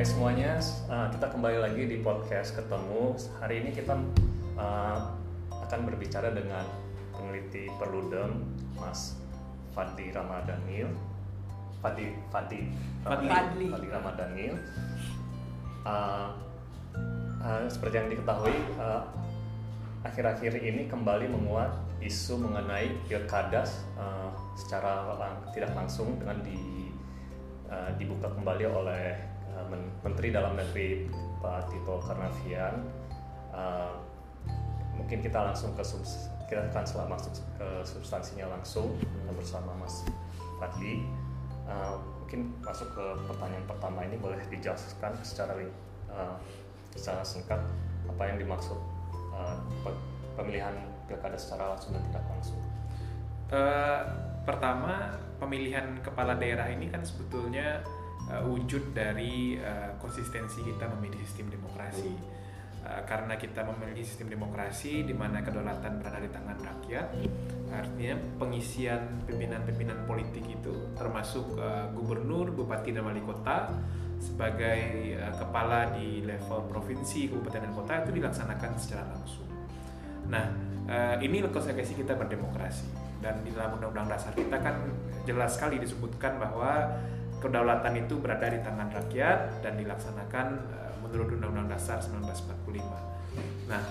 Hai semuanya, uh, kita kembali lagi di podcast ketemu. Hari ini kita uh, akan berbicara dengan peneliti Perludem, Mas Fadli Ramadhanil. Fadli Fadli Fadli. Fadli Ramadhanil. Uh, uh, seperti yang diketahui, uh, akhir-akhir ini kembali menguat isu mengenai pilkada uh, secara lang- tidak langsung dengan di, uh, dibuka kembali oleh uh, Men- Menteri Dalam Negeri Pak Tito Karnavian. Uh, mungkin kita langsung ke subs- kita akan masuk ke substansinya langsung uh, bersama Mas Fadli. Uh, mungkin masuk ke pertanyaan pertama ini boleh dijelaskan secara uh, secara singkat apa yang dimaksud uh, pe- pemilihan pilkada secara langsung dan tidak langsung. Eh, pertama pemilihan kepala daerah ini kan sebetulnya eh, wujud dari eh, konsistensi kita memilih sistem demokrasi. Eh, karena kita memilih sistem demokrasi di mana kedaulatan berada di tangan rakyat, artinya pengisian pimpinan-pimpinan politik itu termasuk eh, gubernur, bupati dan wali kota sebagai eh, kepala di level provinsi, kabupaten dan kota itu dilaksanakan secara langsung. Nah, eh, ini konsekuensi kita berdemokrasi dan di dalam undang-undang dasar kita kan jelas sekali disebutkan bahwa kedaulatan itu berada di tangan rakyat dan dilaksanakan eh, menurut undang-undang dasar 1945. Nah,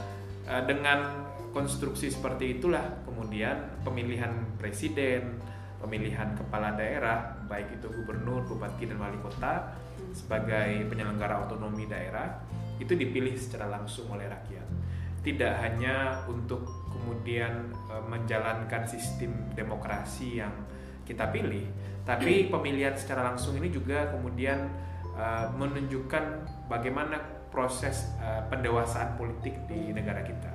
eh, dengan konstruksi seperti itulah kemudian pemilihan presiden, pemilihan kepala daerah, baik itu gubernur, bupati dan wali kota sebagai penyelenggara otonomi daerah itu dipilih secara langsung oleh rakyat tidak hanya untuk kemudian e, menjalankan sistem demokrasi yang kita pilih, tapi pemilihan secara langsung ini juga kemudian e, menunjukkan bagaimana proses e, pendewasaan politik di negara kita.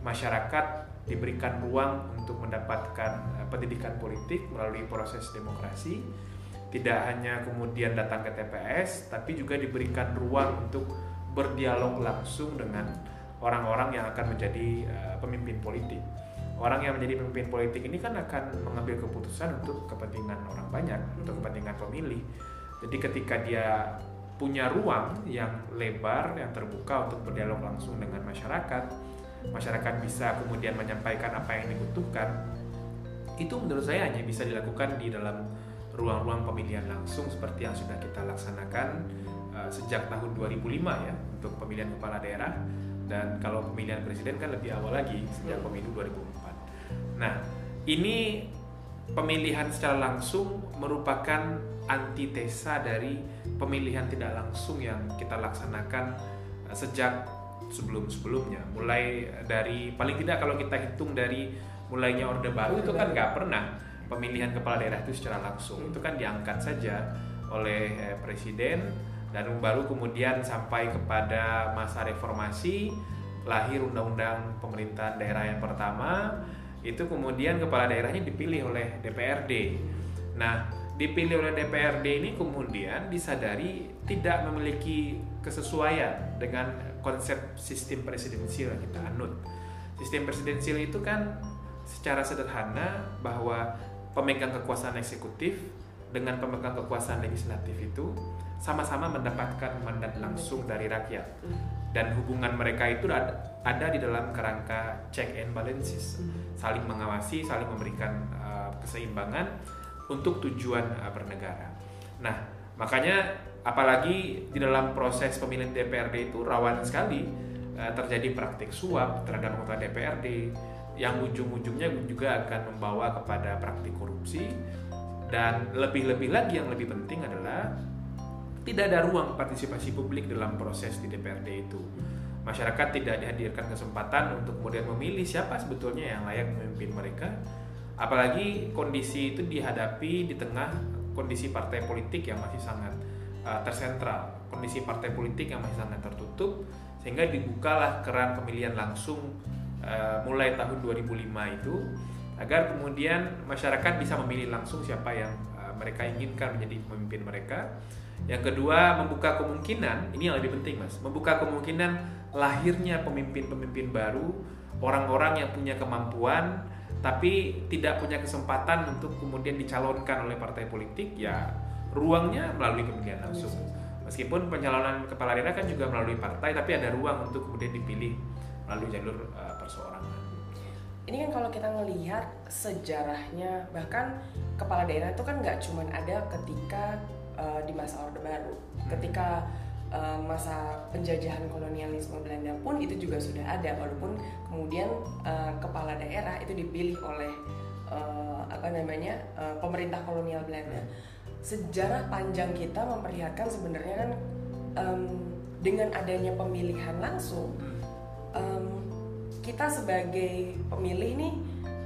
Masyarakat diberikan ruang untuk mendapatkan e, pendidikan politik melalui proses demokrasi, tidak hanya kemudian datang ke TPS, tapi juga diberikan ruang untuk berdialog langsung dengan orang-orang yang akan menjadi uh, pemimpin politik. Orang yang menjadi pemimpin politik ini kan akan mengambil keputusan untuk kepentingan orang banyak, untuk kepentingan pemilih. Jadi ketika dia punya ruang yang lebar, yang terbuka untuk berdialog langsung dengan masyarakat, masyarakat bisa kemudian menyampaikan apa yang dibutuhkan. Itu menurut saya hanya bisa dilakukan di dalam ruang-ruang pemilihan langsung seperti yang sudah kita laksanakan uh, sejak tahun 2005 ya untuk pemilihan kepala daerah dan kalau pemilihan presiden kan lebih awal lagi sejak pemilu 2004. Nah, ini pemilihan secara langsung merupakan antitesa dari pemilihan tidak langsung yang kita laksanakan eh, sejak sebelum-sebelumnya. Mulai dari paling tidak kalau kita hitung dari mulainya Orde Baru itu kan nggak pernah pemilihan kepala daerah itu secara langsung. Itu kan diangkat saja oleh eh, presiden dan baru kemudian sampai kepada masa reformasi lahir undang-undang pemerintahan daerah yang pertama itu kemudian kepala daerahnya dipilih oleh DPRD. Nah, dipilih oleh DPRD ini kemudian disadari tidak memiliki kesesuaian dengan konsep sistem presidensial yang kita anut. Sistem presidensial itu kan secara sederhana bahwa pemegang kekuasaan eksekutif dengan pemegang kekuasaan legislatif itu sama-sama mendapatkan mandat langsung dari rakyat. Dan hubungan mereka itu ada di dalam kerangka check and balances. Saling mengawasi saling memberikan uh, keseimbangan untuk tujuan uh, bernegara. Nah makanya apalagi di dalam proses pemilihan DPRD itu rawan sekali uh, terjadi praktik suap terhadap anggota DPRD yang ujung-ujungnya juga akan membawa kepada praktik korupsi. Dan lebih-lebih lagi yang lebih penting adalah tidak ada ruang partisipasi publik dalam proses di DPRD itu. Masyarakat tidak dihadirkan kesempatan untuk kemudian memilih siapa sebetulnya yang layak memimpin mereka. Apalagi kondisi itu dihadapi di tengah kondisi partai politik yang masih sangat uh, tersentral, kondisi partai politik yang masih sangat tertutup, sehingga dibukalah keran pemilihan langsung uh, mulai tahun 2005 itu agar kemudian masyarakat bisa memilih langsung siapa yang uh, mereka inginkan menjadi pemimpin mereka. Yang kedua, membuka kemungkinan, ini yang lebih penting Mas, membuka kemungkinan lahirnya pemimpin-pemimpin baru, orang-orang yang punya kemampuan tapi tidak punya kesempatan untuk kemudian dicalonkan oleh partai politik, ya ruangnya melalui pemilihan langsung. Meskipun pencalonan kepala daerah kan juga melalui partai, tapi ada ruang untuk kemudian dipilih melalui jalur uh, perseorangan. Ini kan kalau kita melihat sejarahnya, bahkan kepala daerah itu kan nggak cuma ada ketika uh, di masa Orde Baru, hmm. ketika uh, masa penjajahan kolonialisme Belanda pun itu juga sudah ada, walaupun kemudian uh, kepala daerah itu dipilih oleh uh, apa namanya uh, pemerintah kolonial Belanda. Sejarah panjang kita memperlihatkan sebenarnya kan um, dengan adanya pemilihan langsung um, kita sebagai pemilih nih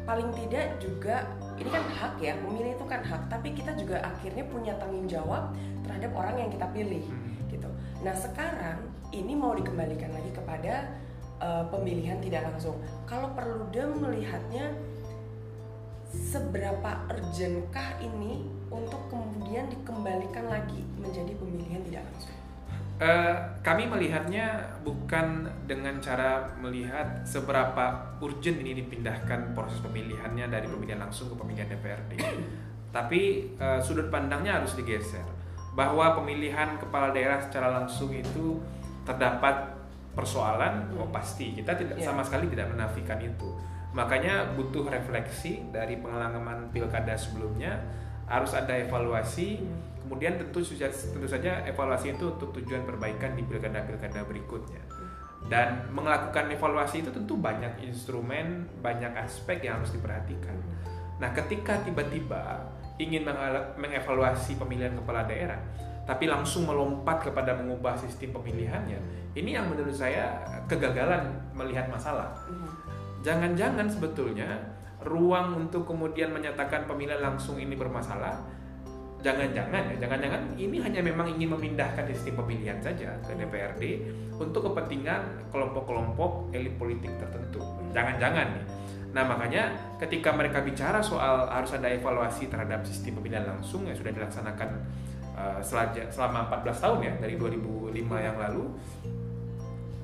paling tidak juga ini kan hak ya memilih itu kan hak tapi kita juga akhirnya punya tanggung jawab terhadap orang yang kita pilih hmm. gitu nah sekarang ini mau dikembalikan lagi kepada uh, pemilihan tidak langsung kalau perlu dia melihatnya seberapa urgentkah ini untuk kemudian dikembalikan lagi menjadi pemilihan tidak langsung? Uh, kami melihatnya bukan dengan cara melihat seberapa urgent ini dipindahkan proses pemilihannya dari pemilihan langsung ke pemilihan DPRD, tapi uh, sudut pandangnya harus digeser bahwa pemilihan kepala daerah secara langsung itu terdapat persoalan, oh pasti kita tidak yeah. sama sekali tidak menafikan itu Makanya butuh refleksi dari pengalaman pilkada sebelumnya, harus ada evaluasi. Kemudian tentu tentu saja evaluasi itu untuk tujuan perbaikan di pilkada-pilkada berikutnya. Dan melakukan evaluasi itu tentu banyak instrumen, banyak aspek yang harus diperhatikan. Nah, ketika tiba-tiba ingin mengevaluasi pemilihan kepala daerah, tapi langsung melompat kepada mengubah sistem pemilihannya, ini yang menurut saya kegagalan melihat masalah. Jangan-jangan sebetulnya ruang untuk kemudian menyatakan pemilihan langsung ini bermasalah jangan-jangan ya jangan-jangan ini hanya memang ingin memindahkan sistem pemilihan saja ke DPRD untuk kepentingan kelompok-kelompok elit politik tertentu. Jangan-jangan nih. Nah makanya ketika mereka bicara soal harus ada evaluasi terhadap sistem pemilihan langsung yang sudah dilaksanakan uh, selama 14 tahun ya dari 2005 yang lalu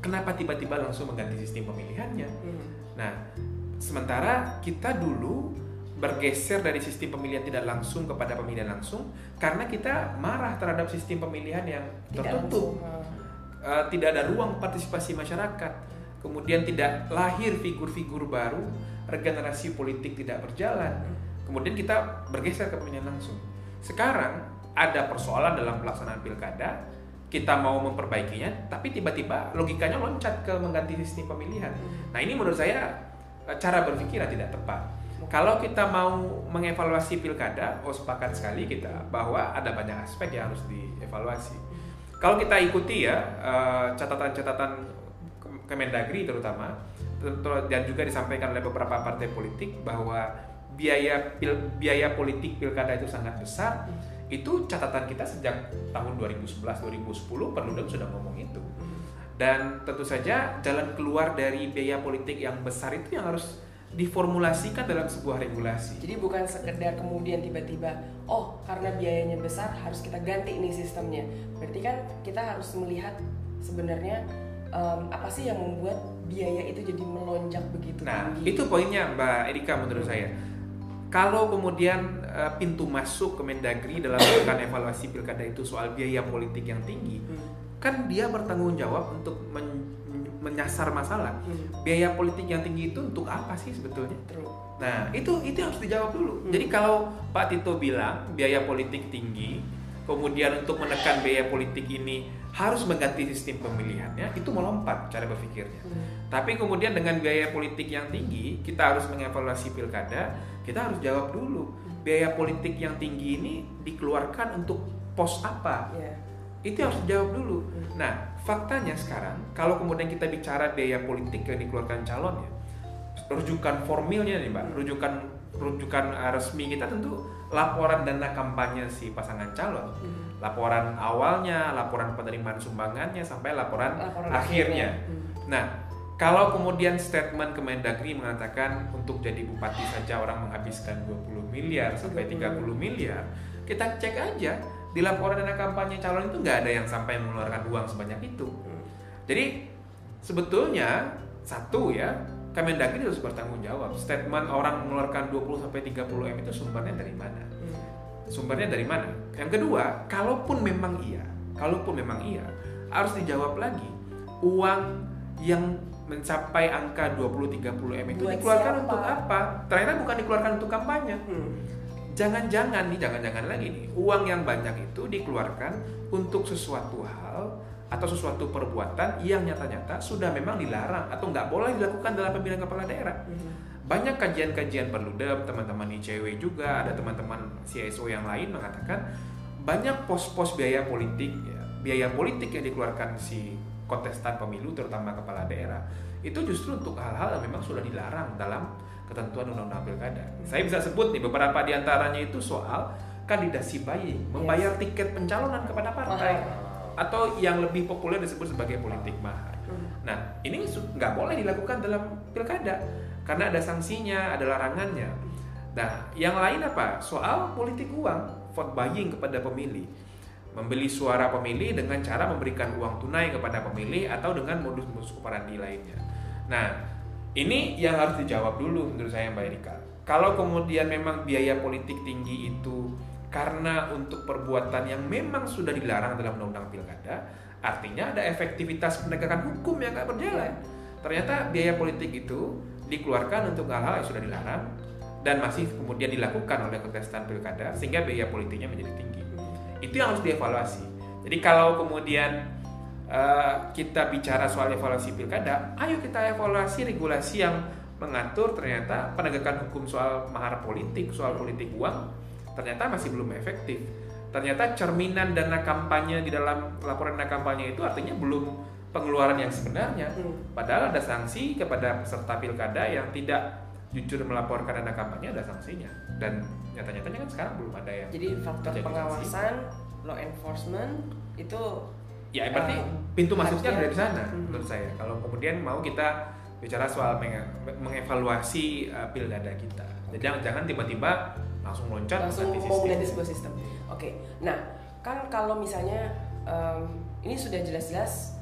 kenapa tiba-tiba langsung mengganti sistem pemilihannya? Hmm. Nah, sementara kita dulu bergeser dari sistem pemilihan tidak langsung kepada pemilihan langsung karena kita marah terhadap sistem pemilihan yang tertutup. Uh, tidak ada ruang partisipasi masyarakat. Kemudian tidak lahir figur-figur baru, regenerasi politik tidak berjalan. Kemudian kita bergeser ke pemilihan langsung. Sekarang ada persoalan dalam pelaksanaan pilkada, kita mau memperbaikinya, tapi tiba-tiba logikanya loncat ke mengganti sistem pemilihan. Nah ini menurut saya e, cara berpikir tidak tepat. Kalau kita mau mengevaluasi pilkada, oh sepakat sekali kita bahwa ada banyak aspek yang harus dievaluasi. Kalau kita ikuti ya e, catatan-catatan Kemendagri terutama dan juga disampaikan oleh beberapa partai politik bahwa biaya pil, biaya politik pilkada itu sangat besar itu catatan kita sejak tahun 2011 2010 Perludem sudah ngomong itu dan tentu saja jalan keluar dari biaya politik yang besar itu yang harus diformulasikan dalam sebuah regulasi. Jadi bukan sekedar kemudian tiba-tiba, oh karena biayanya besar harus kita ganti ini sistemnya. Berarti kan kita harus melihat sebenarnya um, apa sih yang membuat biaya itu jadi melonjak begitu nah, tinggi. Nah itu poinnya Mbak Erika menurut saya kalau kemudian uh, pintu masuk ke Mendagri dalam melakukan evaluasi pilkada itu soal biaya politik yang tinggi, hmm. kan dia bertanggung jawab untuk men menyasar masalah. Hmm. Biaya politik yang tinggi itu untuk apa sih sebetulnya? True. Nah, itu itu harus dijawab dulu. Hmm. Jadi kalau Pak Tito bilang biaya politik tinggi, kemudian untuk menekan biaya politik ini harus mengganti sistem pemilihannya itu melompat cara berpikirnya. Hmm. Tapi kemudian dengan biaya politik yang tinggi, kita harus mengevaluasi pilkada, kita harus jawab dulu biaya politik yang tinggi ini dikeluarkan untuk pos apa? Yeah. Itu harus dijawab dulu. Hmm. Nah, faktanya sekarang kalau kemudian kita bicara biaya politik yang dikeluarkan calon ya, rujukan formilnya nih, Mbak, rujukan rujukan resmi kita tentu laporan dana kampanye si pasangan calon. Hmm laporan awalnya, laporan penerimaan sumbangannya sampai laporan, laporan akhirnya. akhirnya. Hmm. Nah, kalau kemudian statement Kemendagri mengatakan untuk jadi bupati saja orang menghabiskan 20 miliar sampai 30 miliar, kita cek aja di laporan dana kampanye calon itu nggak ada yang sampai mengeluarkan uang sebanyak itu. Hmm. Jadi sebetulnya satu ya Kemendagri harus bertanggung jawab. Statement orang mengeluarkan 20 sampai 30 m itu sumbernya dari mana? Hmm sumbernya dari mana? Yang kedua, kalaupun memang iya, kalaupun memang iya, harus dijawab lagi uang yang mencapai angka 20-30 M itu Buat dikeluarkan siapa? untuk apa? Ternyata bukan dikeluarkan untuk kampanye. Hmm. Jangan-jangan nih, jangan-jangan lagi nih, uang yang banyak itu dikeluarkan untuk sesuatu hal atau sesuatu perbuatan yang nyata-nyata sudah memang dilarang atau nggak boleh dilakukan dalam pemilihan kepala daerah. Hmm. Banyak kajian-kajian perludem, teman-teman ICW juga, ada teman-teman CSO yang lain mengatakan banyak pos-pos biaya politik, ya, biaya politik yang dikeluarkan si kontestan pemilu, terutama kepala daerah, itu justru untuk hal-hal yang memang sudah dilarang dalam ketentuan undang-undang pilkada. Saya bisa sebut nih beberapa di antaranya itu soal kandidasi bayi, membayar tiket pencalonan kepada partai, Mahal. atau yang lebih populer disebut sebagai politik mahar. Hmm. Nah, ini nggak boleh dilakukan dalam pilkada karena ada sanksinya, ada larangannya. Nah, yang lain apa? Soal politik uang, vote buying kepada pemilih. Membeli suara pemilih dengan cara memberikan uang tunai kepada pemilih atau dengan modus-modus operandi lainnya. Nah, ini yang harus dijawab dulu menurut saya Mbak Erika. Kalau kemudian memang biaya politik tinggi itu karena untuk perbuatan yang memang sudah dilarang dalam undang-undang pilkada, artinya ada efektivitas penegakan hukum yang nggak berjalan. Ternyata biaya politik itu dikeluarkan untuk hal-hal yang sudah dilarang dan masih kemudian dilakukan oleh kontestan pilkada sehingga biaya politiknya menjadi tinggi. Itu yang harus dievaluasi. Jadi kalau kemudian eh, kita bicara soal evaluasi pilkada, ayo kita evaluasi regulasi yang mengatur ternyata penegakan hukum soal mahar politik, soal politik uang ternyata masih belum efektif. Ternyata cerminan dana kampanye di dalam laporan dana kampanye itu artinya belum pengeluaran yang sebenarnya. Hmm. Padahal ada sanksi kepada peserta pilkada yang tidak jujur melaporkan dana kampanye ada sanksinya. Dan nyata-nyatanya kan sekarang belum ada yang Jadi faktor pengawasan, law enforcement itu Ya, berarti Um, pintu masuknya ada di sana Mhm. menurut saya. Kalau kemudian mau kita bicara soal menge- mengevaluasi uh, pilkada kita. Jadi jangan jangan tiba-tiba langsung loncat langsung mau sistem. mengganti sebuah sistem. Oke, nah kan kalau misalnya em, ini sudah jelas-jelas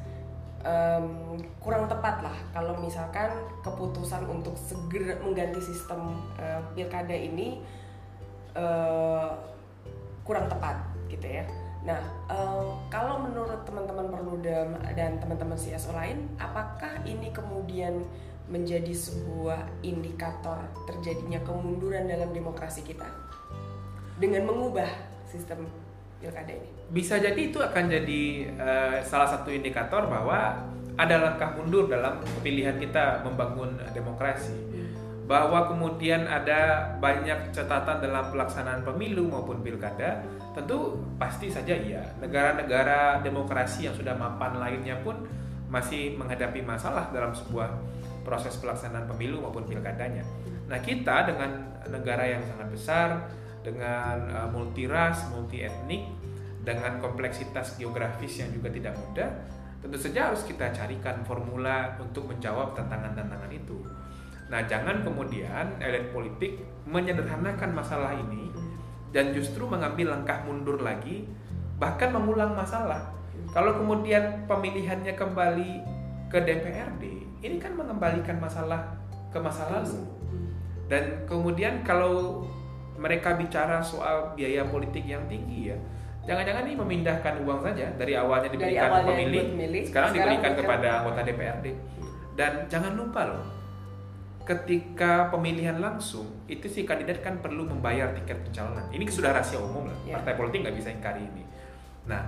em, kurang tepat lah kalau misalkan keputusan untuk segera mengganti sistem eh, pilkada ini eh, kurang tepat gitu ya. Nah, em, kalau menurut teman-teman Perludem dan teman-teman CSO lain, apakah ini kemudian menjadi sebuah indikator terjadinya kemunduran dalam demokrasi kita dengan mengubah sistem pilkada ini? Bisa jadi itu akan jadi uh, salah satu indikator bahwa ada langkah mundur dalam pilihan kita membangun demokrasi. Bahwa kemudian ada banyak catatan dalam pelaksanaan pemilu maupun pilkada, tentu pasti saja iya. Negara-negara demokrasi yang sudah mapan lainnya pun masih menghadapi masalah dalam sebuah proses pelaksanaan pemilu maupun pilkadanya. Nah, kita dengan negara yang sangat besar, dengan multi ras, multi etnik, dengan kompleksitas geografis yang juga tidak mudah, tentu saja harus kita carikan formula untuk menjawab tantangan-tantangan itu. Nah, jangan kemudian elit politik menyederhanakan masalah ini dan justru mengambil langkah mundur lagi, bahkan mengulang masalah. Kalau kemudian pemilihannya kembali ke DPRD, ini kan mengembalikan masalah ke masa lalu. Dan kemudian kalau mereka bicara soal biaya politik yang tinggi ya, jangan-jangan ini memindahkan uang saja dari awalnya Dari diberikan awalnya pemilih, buat pemilih, sekarang, sekarang diberikan diberikan- kepada anggota DPRD. Dan jangan lupa loh, ketika pemilihan langsung itu si kandidat kan perlu membayar tiket pencalonan. Ini sudah rahasia umum lah. Ya. Partai politik nggak bisa ingkari ini. Nah,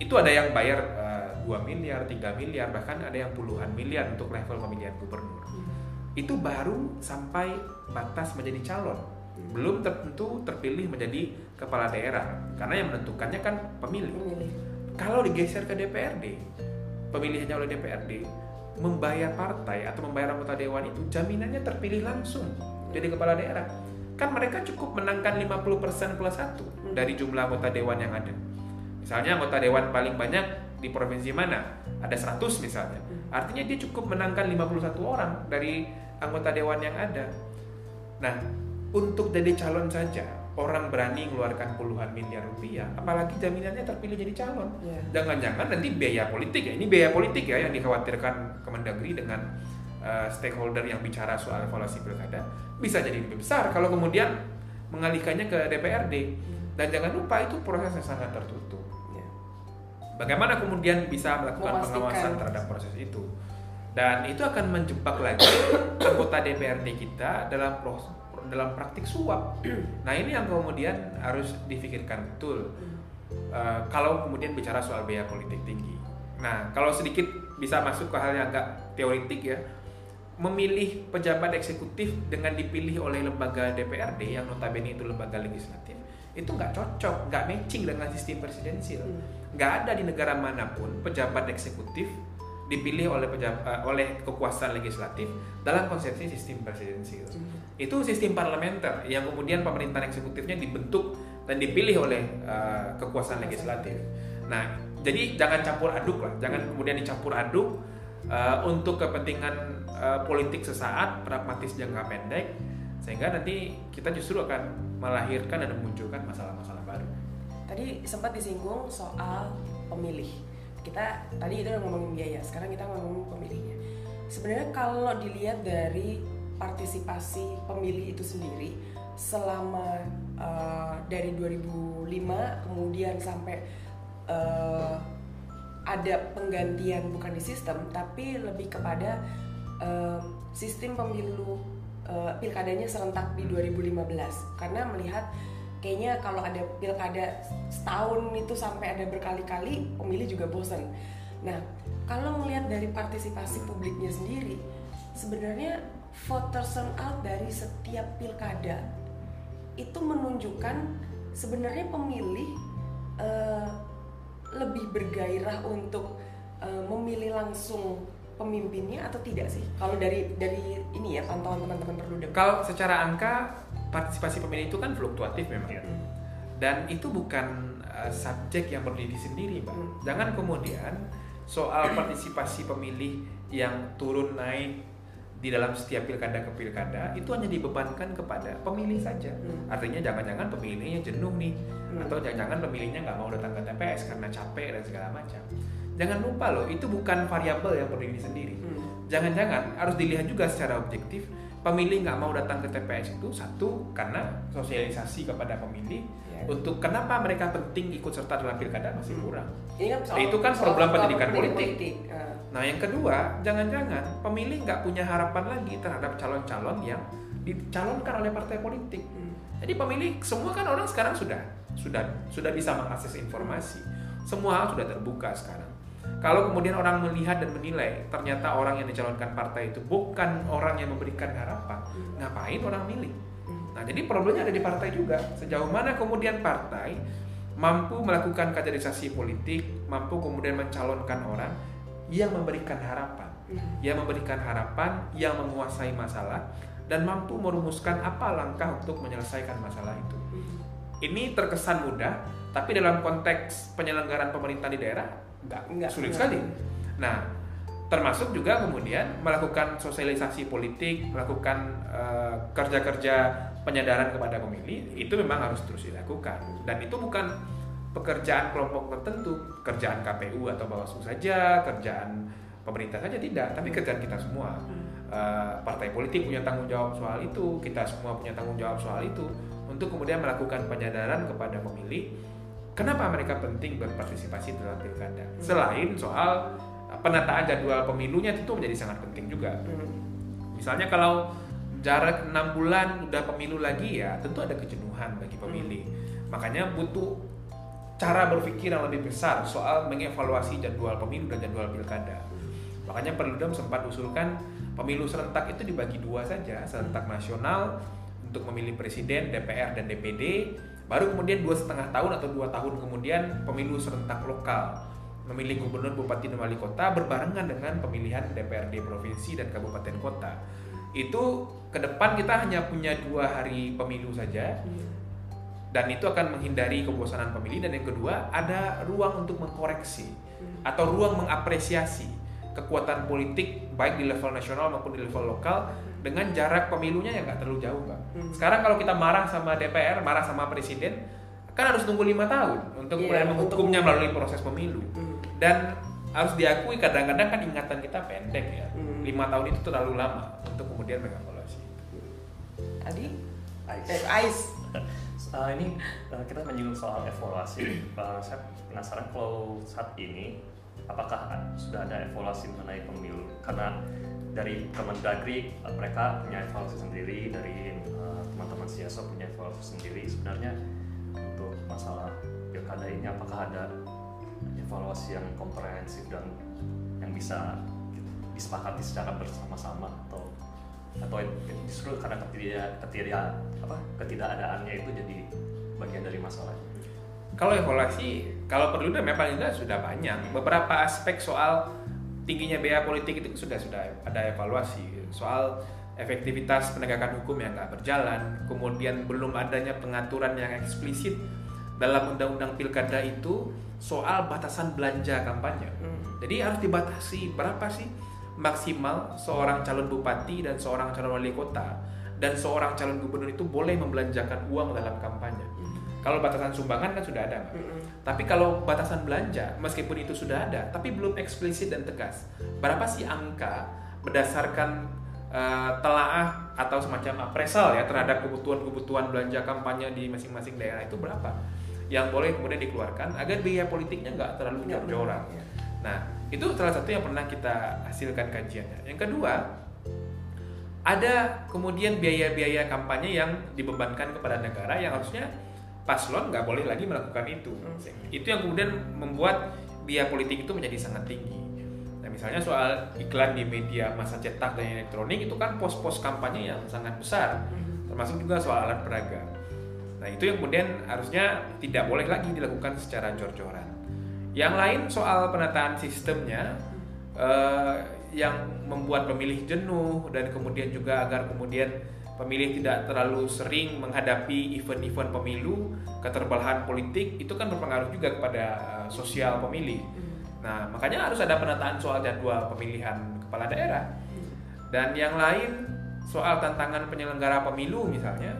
itu ada yang bayar eh, 2 miliar, 3 miliar, bahkan ada yang puluhan miliar untuk level pemilihan gubernur. Itu baru sampai batas menjadi calon. Belum tentu terpilih menjadi kepala daerah. Karena yang menentukannya kan pemilih. Pemilih. Kalau digeser ke DPRD, pemilihannya oleh DPRD, membayar partai atau membayar anggota dewan itu jaminannya terpilih langsung jadi kepala daerah. Kan mereka cukup menangkan 50% plus satu dari jumlah anggota dewan yang ada. Misalnya anggota dewan paling banyak di provinsi mana? Ada 100 misalnya. Artinya dia cukup menangkan 51 orang dari anggota dewan yang ada. Nah, untuk jadi calon saja orang berani mengeluarkan puluhan miliar rupiah, apalagi jaminannya terpilih jadi calon. Ya. Jangan-jangan nanti biaya politik ya, ini biaya politik ya yang dikhawatirkan Kemendagri dengan uh, stakeholder yang bicara soal evaluasi pilkada bisa jadi lebih besar kalau kemudian mengalihkannya ke DPRD. Dan jangan lupa itu prosesnya sangat tertutup. Ya. Bagaimana kemudian bisa melakukan Memastikan. pengawasan terhadap proses itu? Dan itu akan menjebak lagi anggota DPRD kita dalam proses dalam praktik suap. Nah ini yang kemudian harus difikirkan betul. Eh, kalau kemudian bicara soal biaya politik tinggi. Nah kalau sedikit bisa masuk ke hal yang agak teoritik ya, memilih pejabat eksekutif dengan dipilih oleh lembaga DPRD yang notabene itu lembaga legislatif itu nggak cocok, nggak matching dengan sistem presidensial. Nggak ada di negara mana pun pejabat eksekutif dipilih oleh pejabat oleh kekuasaan legislatif dalam konsepsi sistem presidensial. Itu sistem parlementer yang kemudian pemerintahan eksekutifnya dibentuk dan dipilih oleh uh, kekuasaan legislatif. Nah, jadi jangan campur aduk lah, jangan kemudian dicampur aduk uh, untuk kepentingan uh, politik sesaat, pragmatis jangka pendek, sehingga nanti kita justru akan melahirkan dan memunculkan masalah-masalah baru. Tadi sempat disinggung soal pemilih. Kita tadi itu udah ngomongin biaya, sekarang kita ngomongin pemilihnya. Sebenarnya kalau dilihat dari partisipasi pemilih itu sendiri selama uh, dari 2005 kemudian sampai uh, ada penggantian bukan di sistem tapi lebih kepada uh, sistem pemilu uh, pilkadanya serentak di 2015 karena melihat kayaknya kalau ada pilkada setahun itu sampai ada berkali-kali pemilih juga bosan. Nah kalau melihat dari partisipasi publiknya sendiri sebenarnya voter turnout dari setiap pilkada itu menunjukkan sebenarnya pemilih uh, lebih bergairah untuk uh, memilih langsung pemimpinnya atau tidak sih? Kalau dari dari ini ya pantauan teman-teman perludem. Kalau secara angka partisipasi pemilih itu kan fluktuatif memang. Iya. Dan itu bukan uh, subjek yang berdiri sendiri, Mbak. Hmm. Jangan kemudian soal partisipasi pemilih yang turun naik di dalam setiap pilkada ke pilkada itu hanya dibebankan kepada pemilih saja. Hmm. Artinya jangan-jangan pemilihnya jenuh nih Hmm. atau jangan-jangan pemilihnya nggak mau datang ke TPS karena capek dan segala macam. Jangan lupa loh, itu bukan variabel yang berdiri sendiri. Hmm. Jangan-jangan harus dilihat juga secara objektif pemilih nggak mau datang ke TPS itu satu karena sosialisasi kepada pemilih Ya. untuk kenapa mereka penting ikut serta dalam pilkada masih Hmm. kurang. Ini kan Itu kan program pendidikan pemilih politik. Ah. Nah yang kedua, jangan-jangan pemilih nggak punya harapan lagi terhadap calon-calon yang dicalonkan oleh partai politik. Hmm. Jadi pemilih semua kan orang sekarang sudah sudah sudah bisa mengakses informasi. Semua hal sudah terbuka sekarang. Kalau kemudian orang melihat dan menilai ternyata orang yang dicalonkan partai itu bukan orang yang memberikan harapan, ngapain orang milih? Hmm. Nah, jadi problemnya ada di partai juga. Sejauh mana kemudian partai mampu melakukan kaderisasi politik, mampu kemudian mencalonkan orang yang memberikan harapan, Hmm. yang memberikan harapan, yang menguasai masalah dan mampu merumuskan apa langkah untuk menyelesaikan masalah itu. Hmm. Ini terkesan mudah, tapi dalam konteks penyelenggaraan pemerintah di daerah enggak, Enggak. sulit sekali. Nah, termasuk juga kemudian melakukan sosialisasi politik, melakukan eh, kerja-kerja penyadaran kepada pemilih itu memang harus terus dilakukan. Dan itu bukan pekerjaan kelompok tertentu, kerjaan KPU atau Bawaslu saja, kerjaan pemerintah saja tidak, tapi kerjaan kita semua. Eh, partai politik punya tanggung jawab soal itu, kita semua punya tanggung jawab soal itu untuk kemudian melakukan penyadaran kepada pemilih kenapa mereka penting berpartisipasi dalam pilkada. Selain soal uh, penataan jadwal pemilunya itu menjadi sangat penting juga. Hmm. Misalnya kalau jarak enam bulan udah pemilu lagi ya tentu ada kejenuhan bagi pemilih. Makanya butuh cara berpikir yang lebih besar soal mengevaluasi jadwal pemilu dan jadwal pilkada. Makanya Perludem sempat usulkan pemilu serentak itu dibagi dua saja, serentak nasional untuk memilih presiden, DPR dan DPD, baru kemudian dua setengah tahun atau dua tahun kemudian pemilu serentak lokal, memilih gubernur, bupati dan wali kota berbarengan dengan pemilihan DPRD provinsi dan kabupaten kota. Itu ke depan kita hanya punya dua hari pemilu saja, dan itu akan menghindari kebosanan pemilih. Dan yang kedua ada ruang untuk mengkoreksi atau ruang mengapresiasi kekuatan politik baik di level nasional maupun di level lokal dengan jarak pemilunya yang nggak terlalu jauh mbak. Hmm. Sekarang kalau kita marah sama DPR, marah sama presiden, kan harus tunggu lima tahun untuk kemudian untuk- menghukumnya melalui proses pemilu. Hmm. Dan harus diakui kadang-kadang kan ingatan kita pendek ya. Hmm. Lima tahun itu terlalu lama untuk kemudian mengevaluasi. Adi? Ais. Eh, Ais. Uh, ini uh, kita menyinggung soal evaluasi. Uh, saya penasaran kalau saat ini apakah sudah ada evaluasi mengenai pemilu? Karena dari Kemendagri uh, mereka punya evaluasi sendiri, dari uh, teman-teman CSO punya evaluasi sendiri. Sebenarnya untuk masalah pilkada ini apakah ada evaluasi yang komprehensif dan yang bisa disepakati secara bersama-sama atau atau justru karena ketidak ketidak apa ketidakadaannya itu jadi bagian dari masalah kalau evaluasi kalau perlu memang sudah banyak beberapa aspek soal tingginya biaya politik itu sudah sudah ada evaluasi soal efektivitas penegakan hukum yang nggak berjalan kemudian belum adanya pengaturan yang eksplisit dalam undang-undang pilkada itu soal batasan belanja kampanye hmm. jadi harus dibatasi berapa sih maksimal seorang calon bupati dan seorang calon wali kota dan seorang calon gubernur itu boleh membelanjakan uang dalam kampanye. Mm. Kalau batasan sumbangan kan sudah ada, Mm -hmm. Tapi kalau batasan belanja, meskipun itu sudah ada, tapi belum eksplisit dan tegas. Berapa sih angka berdasarkan uh, telaah atau semacam appraisal ya terhadap kebutuhan-kebutuhan belanja kampanye di masing-masing daerah itu berapa? Yang boleh kemudian dikeluarkan agar biaya politiknya nggak terlalu jor-joran. Ya. Nah, itu salah satu yang pernah kita hasilkan kajiannya. Yang kedua, ada kemudian biaya-biaya kampanye yang dibebankan kepada negara yang harusnya paslon nggak boleh lagi melakukan itu. Hmm. Itu yang kemudian membuat biaya politik itu menjadi sangat tinggi. Nah, misalnya soal iklan di media masa cetak dan elektronik itu kan pos-pos kampanye yang sangat besar, hmm. termasuk juga soal alat peraga. Nah, itu yang kemudian harusnya tidak boleh lagi dilakukan secara jor-joran. Yang lain soal penataan sistemnya uh, yang membuat pemilih jenuh dan kemudian juga agar kemudian pemilih tidak terlalu sering menghadapi event-event pemilu, keterbelahan politik itu kan berpengaruh juga kepada uh, sosial pemilih. Nah, makanya harus ada penataan soal jadwal pemilihan kepala daerah. Dan yang lain soal tantangan penyelenggara pemilu misalnya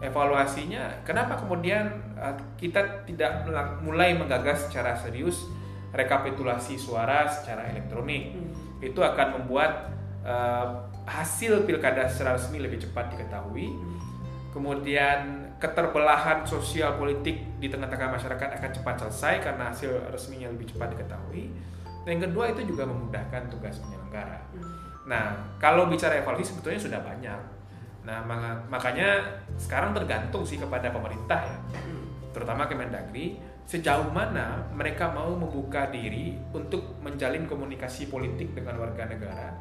evaluasinya kenapa kemudian uh, kita tidak mulai menggagas secara serius rekapitulasi suara secara elektronik hmm. itu akan membuat uh, hasil pilkada secara resmi lebih cepat diketahui. Kemudian keterbelahan sosial politik di tengah-tengah masyarakat akan cepat selesai karena hasil resminya lebih cepat diketahui. Dan yang kedua itu juga memudahkan tugas penyelenggara. Nah kalau bicara evaluasi sebetulnya sudah banyak. Nah, makanya sekarang tergantung sih kepada pemerintah ya, terutama Kemendagri, sejauh mana mereka mau membuka diri untuk menjalin komunikasi politik dengan warga negara,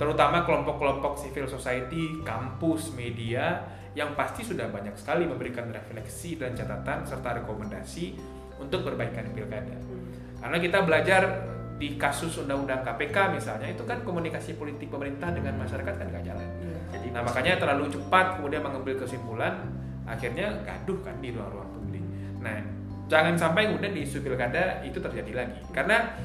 terutama kelompok-kelompok civil society, kampus, media, yang pasti sudah banyak sekali memberikan refleksi dan catatan serta rekomendasi untuk perbaikan pilkada. Karena kita belajar di kasus undang-undang KPK misalnya itu kan komunikasi politik pemerintah dengan masyarakat kan nggak jalan. Ya. Jadi nah makanya terlalu cepat kemudian mengambil kesimpulan akhirnya gaduh kan di ruang-ruang publik. Nah jangan sampai kemudian di isu pilkada itu terjadi lagi karena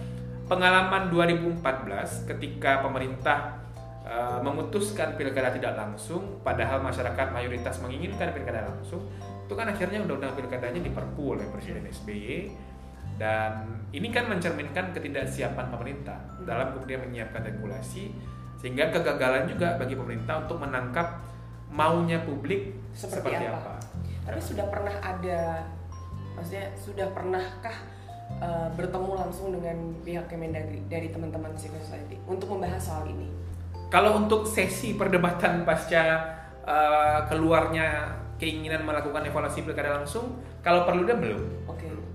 pengalaman 2014 ketika pemerintah uh, memutuskan pilkada tidak langsung padahal masyarakat mayoritas menginginkan pilkada langsung itu kan akhirnya undang-undang pilkadanya diperpu oleh Presiden SBY dan ini kan mencerminkan ketidaksiapan pemerintah dalam kemudian menyiapkan regulasi sehingga kegagalan juga bagi pemerintah untuk menangkap maunya publik seperti, seperti apa. apa. Tapi sudah pernah ada maksudnya sudah pernahkah uh, bertemu langsung dengan pihak Kemendagri dari teman-teman civil society untuk membahas soal ini? Kalau untuk sesi perdebatan pasca uh, keluarnya keinginan melakukan evaluasi pilkada langsung, kalau perlu dia belum.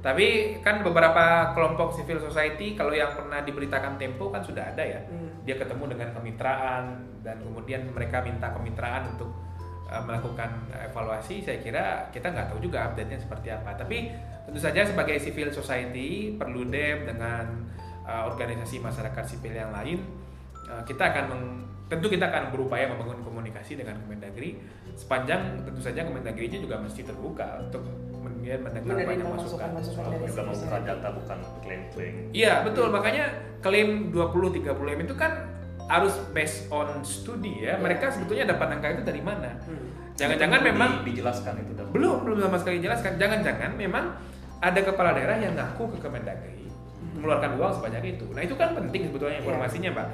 Tapi kan beberapa kelompok civil society kalau yang pernah diberitakan Tempo kan sudah ada ya. Hmm. Dia ketemu dengan kemitraan dan kemudian mereka minta kemitraan untuk uh, melakukan evaluasi. Saya kira kita nggak tahu juga update-nya seperti apa. Tapi tentu saja sebagai civil society perlu dem dengan uh, organisasi masyarakat sipil yang lain kita akan meng, tentu kita akan berupaya membangun komunikasi dengan Kemendagri sepanjang tentu saja Kemendagri juga mesti terbuka untuk mendengar banyak masukan. masukan dari juga membuka data bukan klaim-klaim. Iya betul makanya klaim 20 30 m itu kan harus based on studi ya. Mereka sebetulnya dapat angka itu dari mana? Hmm. Jangan-jangan memang di, dijelaskan itu dapat. belum belum sama sekali dijelaskan. Jangan-jangan memang ada kepala daerah yang ngaku ke Kemendagri hmm. mengeluarkan uang sebanyak itu. Nah itu kan penting sebetulnya iya. informasinya, yeah. Pak.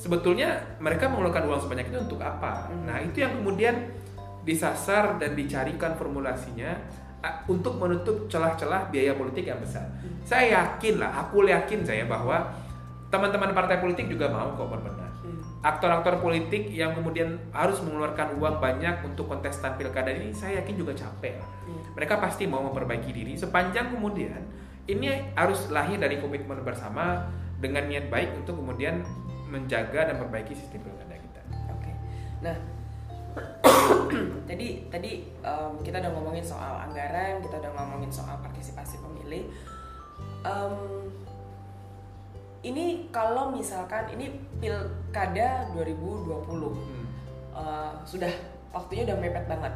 Sebetulnya mereka mengeluarkan uang sebanyak itu untuk apa? Hmm. Nah itu yang kemudian disasar dan dicarikan formulasinya untuk menutup celah-celah biaya politik yang besar. Saya yakin lah, aku yakin saya bahwa teman-teman partai politik juga mau kok berbenah. Aktor-aktor politik yang kemudian harus mengeluarkan uang banyak untuk kontestan pilkada ini, saya yakin juga capek lah. Mereka pasti mau memperbaiki diri sepanjang kemudian ini harus lahir dari komitmen bersama dengan niat baik untuk kemudian menjaga dan memperbaiki sistem pilkada kita. Oke. Nah, tadi tadi um, kita udah ngomongin soal anggaran, kita udah ngomongin soal partisipasi pemilih. Um, ini kalau misalkan ini pilkada 2020 hmm. uh, sudah waktunya udah mepet banget.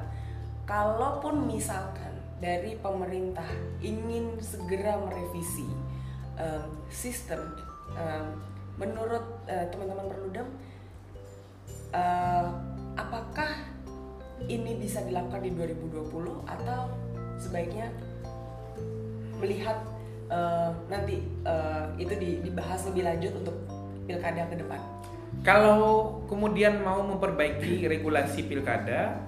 Kalaupun misalkan dari pemerintah ingin segera merevisi um, sistem, um, menurut uh, teman-teman perludem, uh, apakah ini bisa dilakukan di 2020 atau sebaiknya melihat uh, nanti uh, itu dibahas lebih lanjut untuk pilkada ke depan? Kalau kemudian mau memperbaiki regulasi pilkada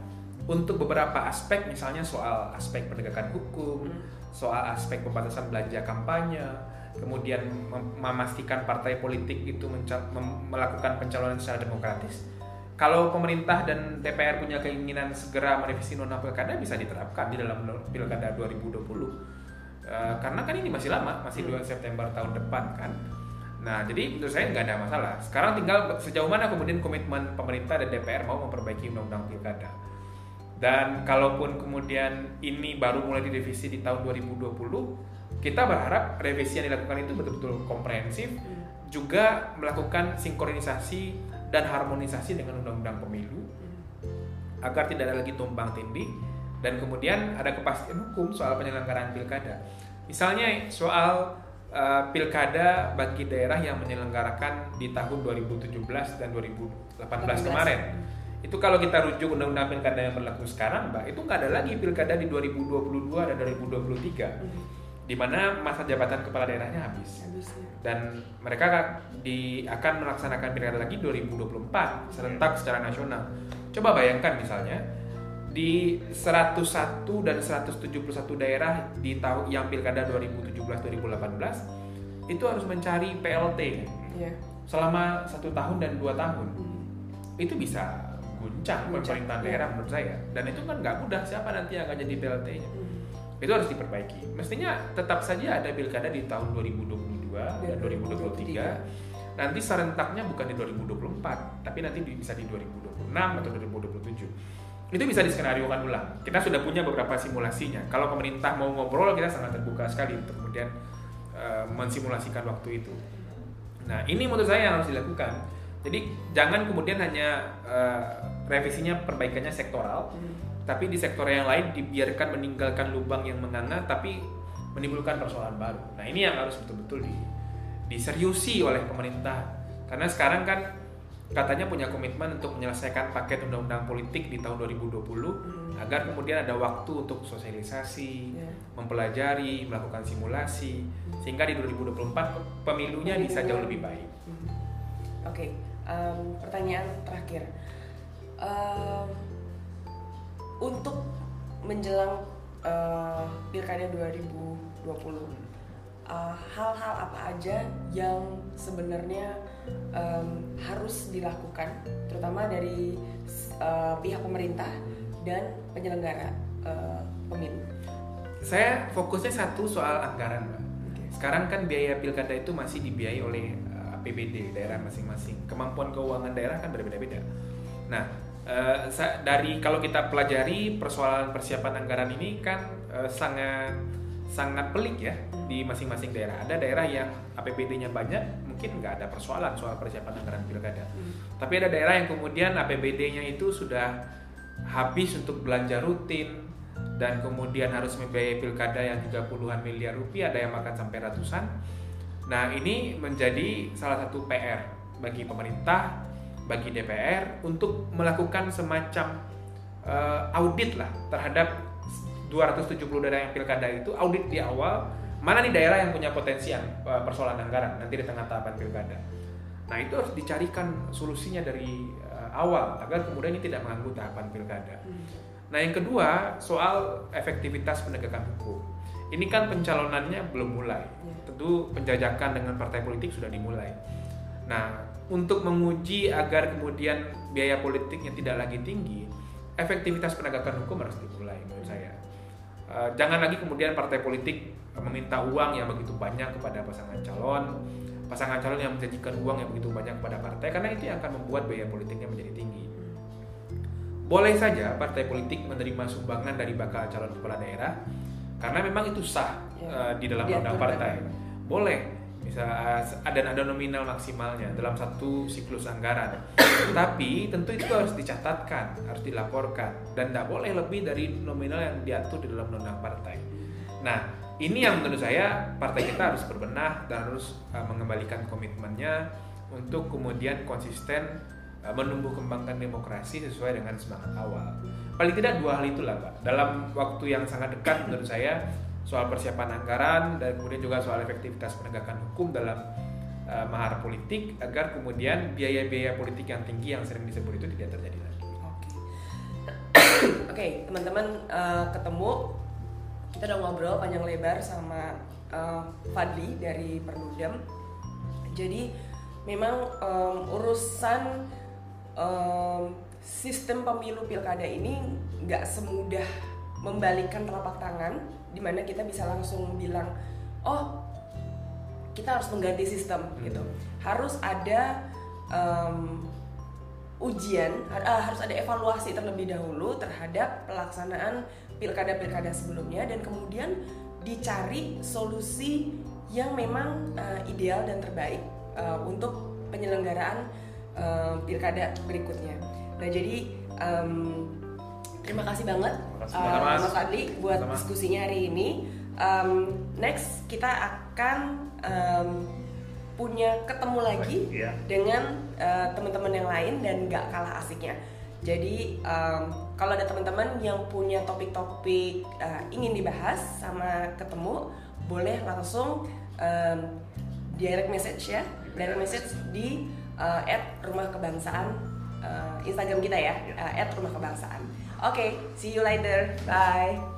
untuk beberapa aspek, misalnya soal aspek penegakan hukum, hmm. soal aspek pembatasan belanja kampanye, kemudian memastikan partai politik itu melakukan pencalonan secara demokratis, kalau pemerintah dan DPR punya keinginan segera merevisi undang pilkada bisa diterapkan di dalam pilkada 2020 uh, eh, karena kan ini masih lama masih 2 hmm. September tahun depan kan? Nah jadi menurut saya nggak ada masalah. Sekarang tinggal sejauh mana kemudian komitmen pemerintah dan DPR mau memperbaiki undang-undang pilkada. Dan kalaupun kemudian ini baru mulai direvisi di tahun 2020 kita berharap revisi yang dilakukan itu betul-betul komprehensif hmm. juga melakukan sinkronisasi dan harmonisasi dengan undang-undang pemilu agar tidak ada lagi tumpang tindih dan kemudian ada kepastian hukum soal penyelenggaraan pilkada. Misalnya soal uh, pilkada bagi daerah yang menyelenggarakan di tahun 2017 dan 2018 18. kemarin. Itu kalau kita rujuk undang-undang pilkada yang berlaku sekarang, Mbak, itu nggak ada lagi pilkada di 2022 dan 2023 di mana masa jabatan kepala daerahnya habis. habis ya. Dan mereka di, akan melaksanakan pilkada lagi 2024 serentak secara nasional. Coba bayangkan misalnya di 101 dan 171 daerah di tahun yang pilkada 2017 2018 itu harus mencari PLT ya. selama satu tahun dan dua tahun. Hmm. Itu bisa guncang, pemerintahan ya. daerah menurut saya. Dan itu kan nggak mudah siapa nanti yang akan jadi PLT-nya. Hmm itu harus diperbaiki. Mestinya tetap saja ada pilkada di tahun 2022 dan 2023. Nanti serentaknya bukan di 2024, tapi nanti bisa di 2026 atau 2027. Itu bisa diskenariokan ulang. Kita sudah punya beberapa simulasinya. Kalau pemerintah mau ngobrol, kita sangat terbuka sekali untuk kemudian uh, mensimulasikan waktu itu. Nah, ini menurut saya yang harus dilakukan. Jadi jangan kemudian hanya uh, revisinya perbaikannya sektoral, hmm tapi di sektor yang lain dibiarkan meninggalkan lubang yang menganga tapi menimbulkan persoalan baru. Nah ini yang harus betul-betul di, diseriusi oleh pemerintah karena sekarang kan katanya punya komitmen untuk menyelesaikan paket undang-undang politik di tahun 2020 hmm. agar kemudian ada waktu untuk sosialisasi, yeah. mempelajari, melakukan simulasi hmm. sehingga di 2024 pemilunya hmm. bisa jauh lebih baik. Hmm. Oke, okay. um, pertanyaan terakhir. Um, untuk menjelang uh, pilkada 2020 uh, hal-hal apa aja yang sebenarnya um, harus dilakukan terutama dari uh, pihak pemerintah dan penyelenggara uh, pemilu. Saya fokusnya satu soal anggaran, Mbak. Sekarang kan biaya pilkada itu masih dibiayai oleh uh, APBD daerah masing-masing. Kemampuan keuangan daerah kan berbeda-beda. Nah, Uh, dari kalau kita pelajari persoalan persiapan anggaran ini kan uh, sangat sangat pelik ya di masing-masing daerah. Ada daerah yang APBD-nya banyak, mungkin nggak ada persoalan soal persiapan anggaran pilkada. Hmm. Tapi ada daerah yang kemudian APBD-nya itu sudah habis untuk belanja rutin dan kemudian harus membiayai pilkada yang juga puluhan miliar rupiah, ada yang makan sampai ratusan. Nah ini menjadi salah satu PR bagi pemerintah bagi DPR untuk melakukan semacam uh, audit lah terhadap 270 daerah yang pilkada itu audit di awal mana nih daerah yang punya potensi yang uh, persoalan anggaran nanti di tengah tahapan pilkada. Nah itu harus dicarikan solusinya dari uh, awal agar kemudian ini tidak mengganggu tahapan pilkada. Nah yang kedua soal efektivitas penegakan hukum. Ini kan pencalonannya belum mulai. Ya. Tentu penjajakan dengan partai politik sudah dimulai. Nah untuk menguji agar kemudian biaya politiknya tidak lagi tinggi, efektivitas penegakan hukum harus dimulai menurut saya. Eh, jangan lagi kemudian partai politik meminta uang yang begitu banyak kepada pasangan calon, pasangan calon yang menjanjikan uang yang begitu banyak kepada partai, karena itu yang akan membuat biaya politiknya menjadi tinggi. Boleh saja partai politik menerima sumbangan dari bakal calon kepala daerah, karena memang itu sah Ya. eh, di dalam Diatur undang partai. Boleh, bisa ada ada nominal maksimalnya dalam satu siklus anggaran. Tapi tentu itu harus dicatatkan, harus dilaporkan dan tidak boleh lebih dari nominal yang diatur di dalam undang partai. Nah, ini yang menurut saya partai kita harus berbenah dan harus uh, mengembalikan komitmennya untuk kemudian konsisten uh, menumbuh kembangkan demokrasi sesuai dengan semangat awal. Paling tidak dua hal itulah, Pak. Dalam waktu yang sangat dekat menurut saya soal persiapan anggaran dan kemudian juga soal efektivitas penegakan hukum dalam uh, mahar politik agar kemudian biaya-biaya politik yang tinggi yang sering disebut itu tidak terjadi lagi. Oke, Oke, teman-teman eh, ketemu kita udah ngobrol panjang lebar sama eh, Fadli dari Perludem. Jadi memang em, urusan em, sistem pemilu pilkada ini nggak semudah membalikkan telapak tangan, di mana kita bisa langsung bilang, oh kita harus mengganti sistem gitu. Harus ada em, ujian uh, harus ada evaluasi terlebih dahulu terhadap pelaksanaan pilkada-pilkada sebelumnya dan kemudian dicari solusi yang memang uh, ideal dan terbaik uh, untuk penyelenggaraan uh, pilkada berikutnya. Nah jadi um, terima kasih banget Terima kasih uh, Mas. Mas Adli buat Sama. diskusinya hari ini. Um, next kita akan um, punya ketemu lagi Iya. dengan uh, teman-teman yang lain dan nggak kalah asiknya. Jadi um, kalau ada teman-teman yang punya topik-topik uh, ingin dibahas sama ketemu, boleh langsung um, direct message ya, direct message di uh, rumah kebangsaan uh, Instagram kita ya, uh, rumah kebangsaan. Oke, see you later, bye.